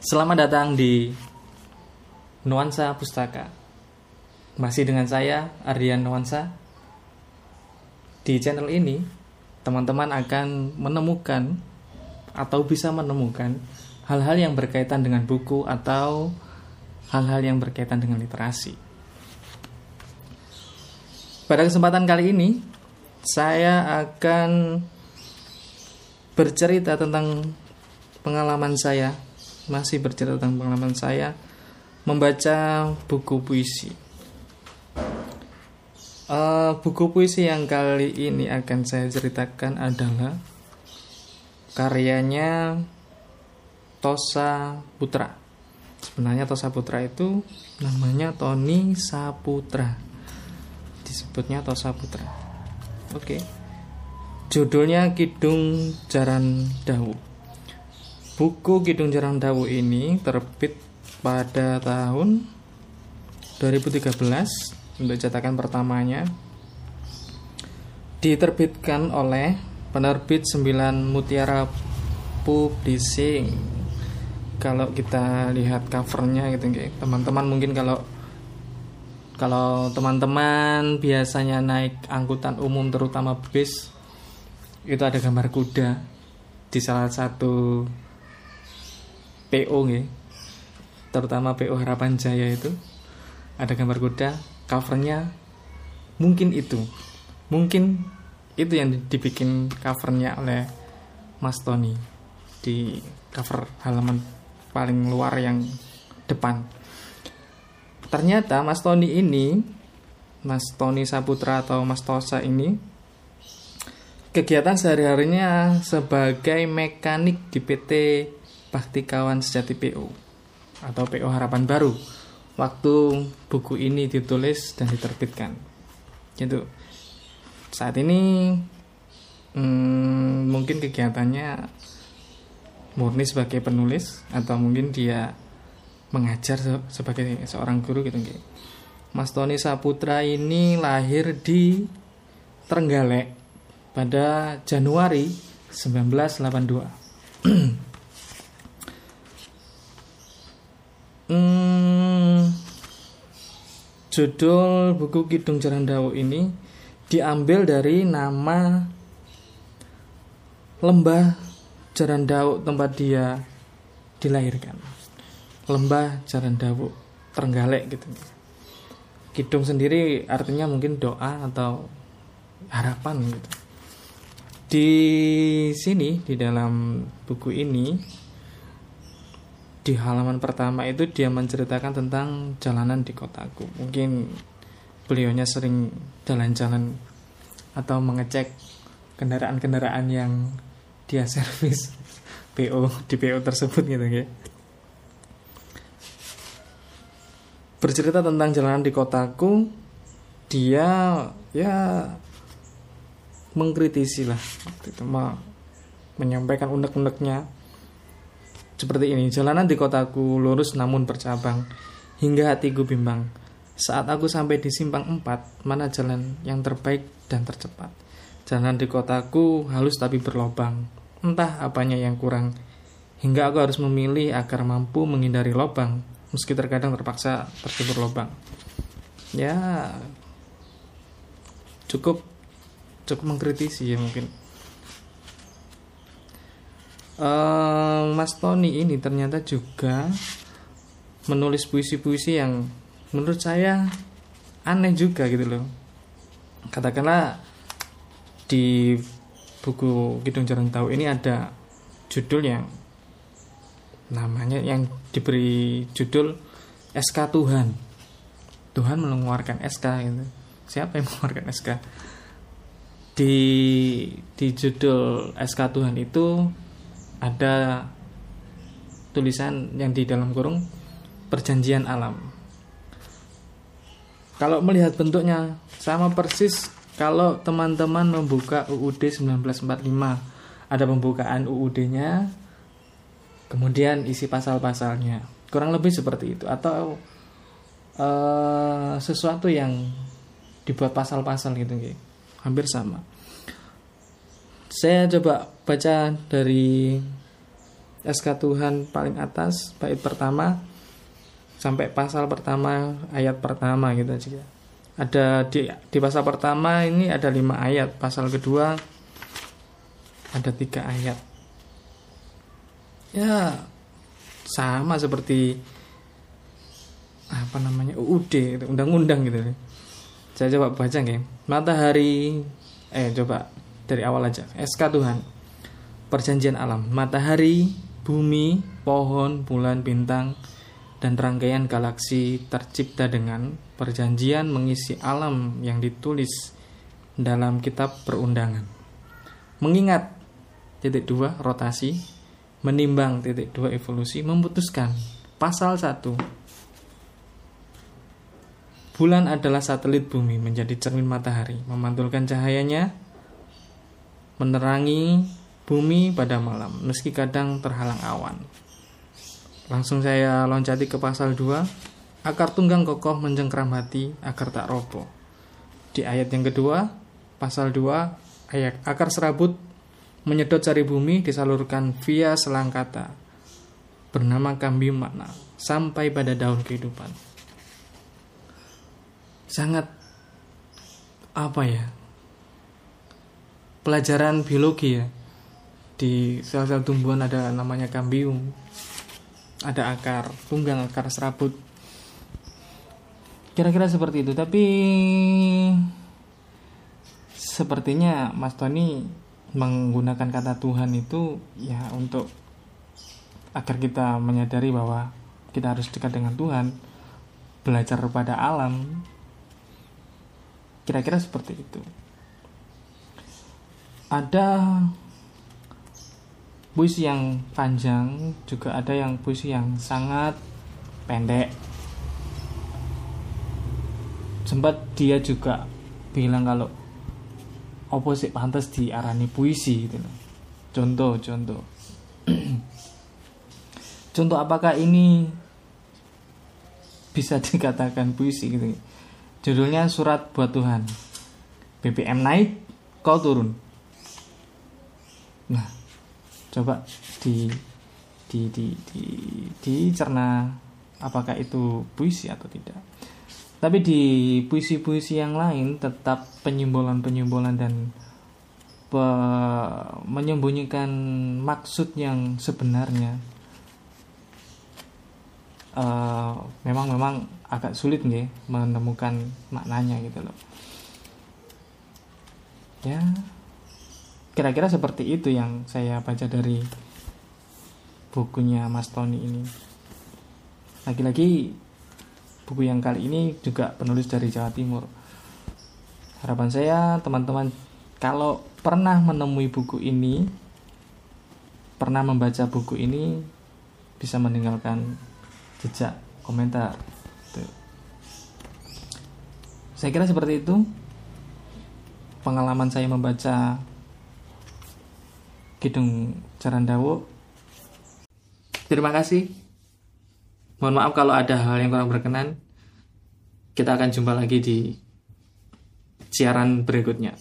Selamat datang di Nuansa Pustaka. Masih dengan saya Ardian Nuansa. Di channel ini, teman-teman akan menemukan atau bisa menemukan hal-hal yang berkaitan dengan buku atau hal-hal yang berkaitan dengan literasi. Pada kesempatan kali ini, saya akan bercerita tentang pengalaman saya, masih bercerita tentang pengalaman saya membaca buku puisi. Uh, buku puisi yang kali ini akan saya ceritakan adalah karyanya Tosa Putra. Sebenarnya Tosa Putra itu namanya Tony Saputra. Disebutnya Tosa Putra. Oke. Judulnya Kidung Jaran Dawu. Buku Kidung Jaran Dawu ini terbit pada tahun 2013 untuk cetakan pertamanya. Diterbitkan oleh penerbit 9 Mutiara Publishing kalau kita lihat covernya gitu teman-teman mungkin kalau kalau teman-teman biasanya naik angkutan umum terutama bis itu ada gambar kuda di salah satu PO terutama PO Harapan Jaya itu. Ada gambar kuda covernya mungkin itu. Mungkin itu yang dibikin covernya oleh Mas Tony di cover halaman paling luar yang depan. Ternyata Mas Tony ini Mas Tony Saputra atau Mas Tosa ini kegiatan sehari-harinya sebagai mekanik di PT Baktikawan Sejati PO atau PO Harapan Baru waktu buku ini ditulis dan diterbitkan. Gitu. Saat ini hmm, mungkin kegiatannya murni sebagai penulis atau mungkin dia mengajar sebagai seorang guru gitu Mas Tony Saputra ini lahir di Trenggalek pada Januari 1982. Judul buku Kidung Jarandawu ini diambil dari nama lembah Jarandawu tempat dia dilahirkan. Lembah Jarandawu Trenggalek gitu. Kidung sendiri artinya mungkin doa atau harapan gitu. Di sini di dalam buku ini di halaman pertama itu dia menceritakan tentang jalanan di kotaku. Mungkin beliaunya sering jalan-jalan atau mengecek kendaraan-kendaraan yang dia servis PO di PO tersebut gitu ya. Bercerita tentang jalanan di kotaku, dia ya mengkritisi lah itu menyampaikan unek-uneknya seperti ini, jalanan di kotaku lurus namun bercabang, hingga hatiku bimbang. Saat aku sampai di simpang empat, mana jalan yang terbaik dan tercepat? Jalan di kotaku halus tapi berlobang, entah apanya yang kurang. Hingga aku harus memilih agar mampu menghindari lobang, meski terkadang terpaksa tercebur lobang. Ya, cukup cukup mengkritisi ya mungkin uh, Mas Tony ini ternyata juga menulis puisi-puisi yang menurut saya aneh juga gitu loh. Katakanlah di buku Kidung Jarang Tahu ini ada judul yang namanya yang diberi judul SK Tuhan. Tuhan mengeluarkan SK gitu. Siapa yang mengeluarkan SK di di judul SK Tuhan itu ada tulisan yang di dalam kurung perjanjian alam. Kalau melihat bentuknya sama persis kalau teman-teman membuka UUD 1945 ada pembukaan UUD-nya kemudian isi pasal-pasalnya. Kurang lebih seperti itu. Atau uh, sesuatu yang dibuat pasal-pasal gitu hampir sama saya coba baca dari SK Tuhan paling atas bait pertama sampai pasal pertama ayat pertama gitu aja. Ada di di pasal pertama ini ada lima ayat pasal kedua ada tiga ayat. Ya sama seperti apa namanya UUD gitu, undang-undang gitu. Saya coba baca nih matahari eh coba dari awal aja. SK Tuhan. Perjanjian alam. Matahari bumi pohon bulan bintang dan rangkaian galaksi tercipta dengan perjanjian mengisi alam yang ditulis dalam kitab perundangan. Mengingat titik dua rotasi, menimbang titik dua evolusi, memutuskan pasal satu. Bulan adalah satelit bumi menjadi cermin matahari, memantulkan cahayanya, menerangi bumi pada malam, meski kadang terhalang awan. Langsung saya loncati ke pasal 2. Akar tunggang kokoh mencengkram hati agar tak roboh. Di ayat yang kedua, pasal 2, ayat akar serabut menyedot cari bumi disalurkan via selang kata bernama kambi makna sampai pada daun kehidupan. Sangat apa ya? Pelajaran biologi ya. Di sel-sel tumbuhan ada namanya kambium. Ada akar tunggang akar serabut. Kira-kira seperti itu. Tapi sepertinya Mas Tony menggunakan kata Tuhan itu ya untuk agar kita menyadari bahwa kita harus dekat dengan Tuhan belajar pada alam. Kira-kira seperti itu ada puisi yang panjang juga ada yang puisi yang sangat pendek. Sempat dia juga bilang kalau opposite pantas diarani puisi? gitu loh. Contoh contoh. Contoh apakah ini bisa dikatakan puisi gitu? Judulnya surat buat Tuhan. BBM naik kau turun nah coba di di di di dicerna apakah itu puisi atau tidak. Tapi di puisi-puisi yang lain tetap penyimbolan-penyimbolan dan pe, menyembunyikan maksud yang sebenarnya uh, memang memang agak sulit nih menemukan maknanya gitu loh. Ya kira-kira seperti itu yang saya baca dari bukunya Mas Tony ini. Lagi-lagi buku yang kali ini juga penulis dari Jawa Timur. Harapan saya teman-teman kalau pernah menemui buku ini pernah membaca buku ini bisa meninggalkan jejak komentar. Tuh. saya kira seperti itu. Pengalaman saya membaca Kidung Carandawo. Terima kasih. Mohon maaf kalau ada hal yang kurang berkenan. Kita akan jumpa lagi di siaran berikutnya.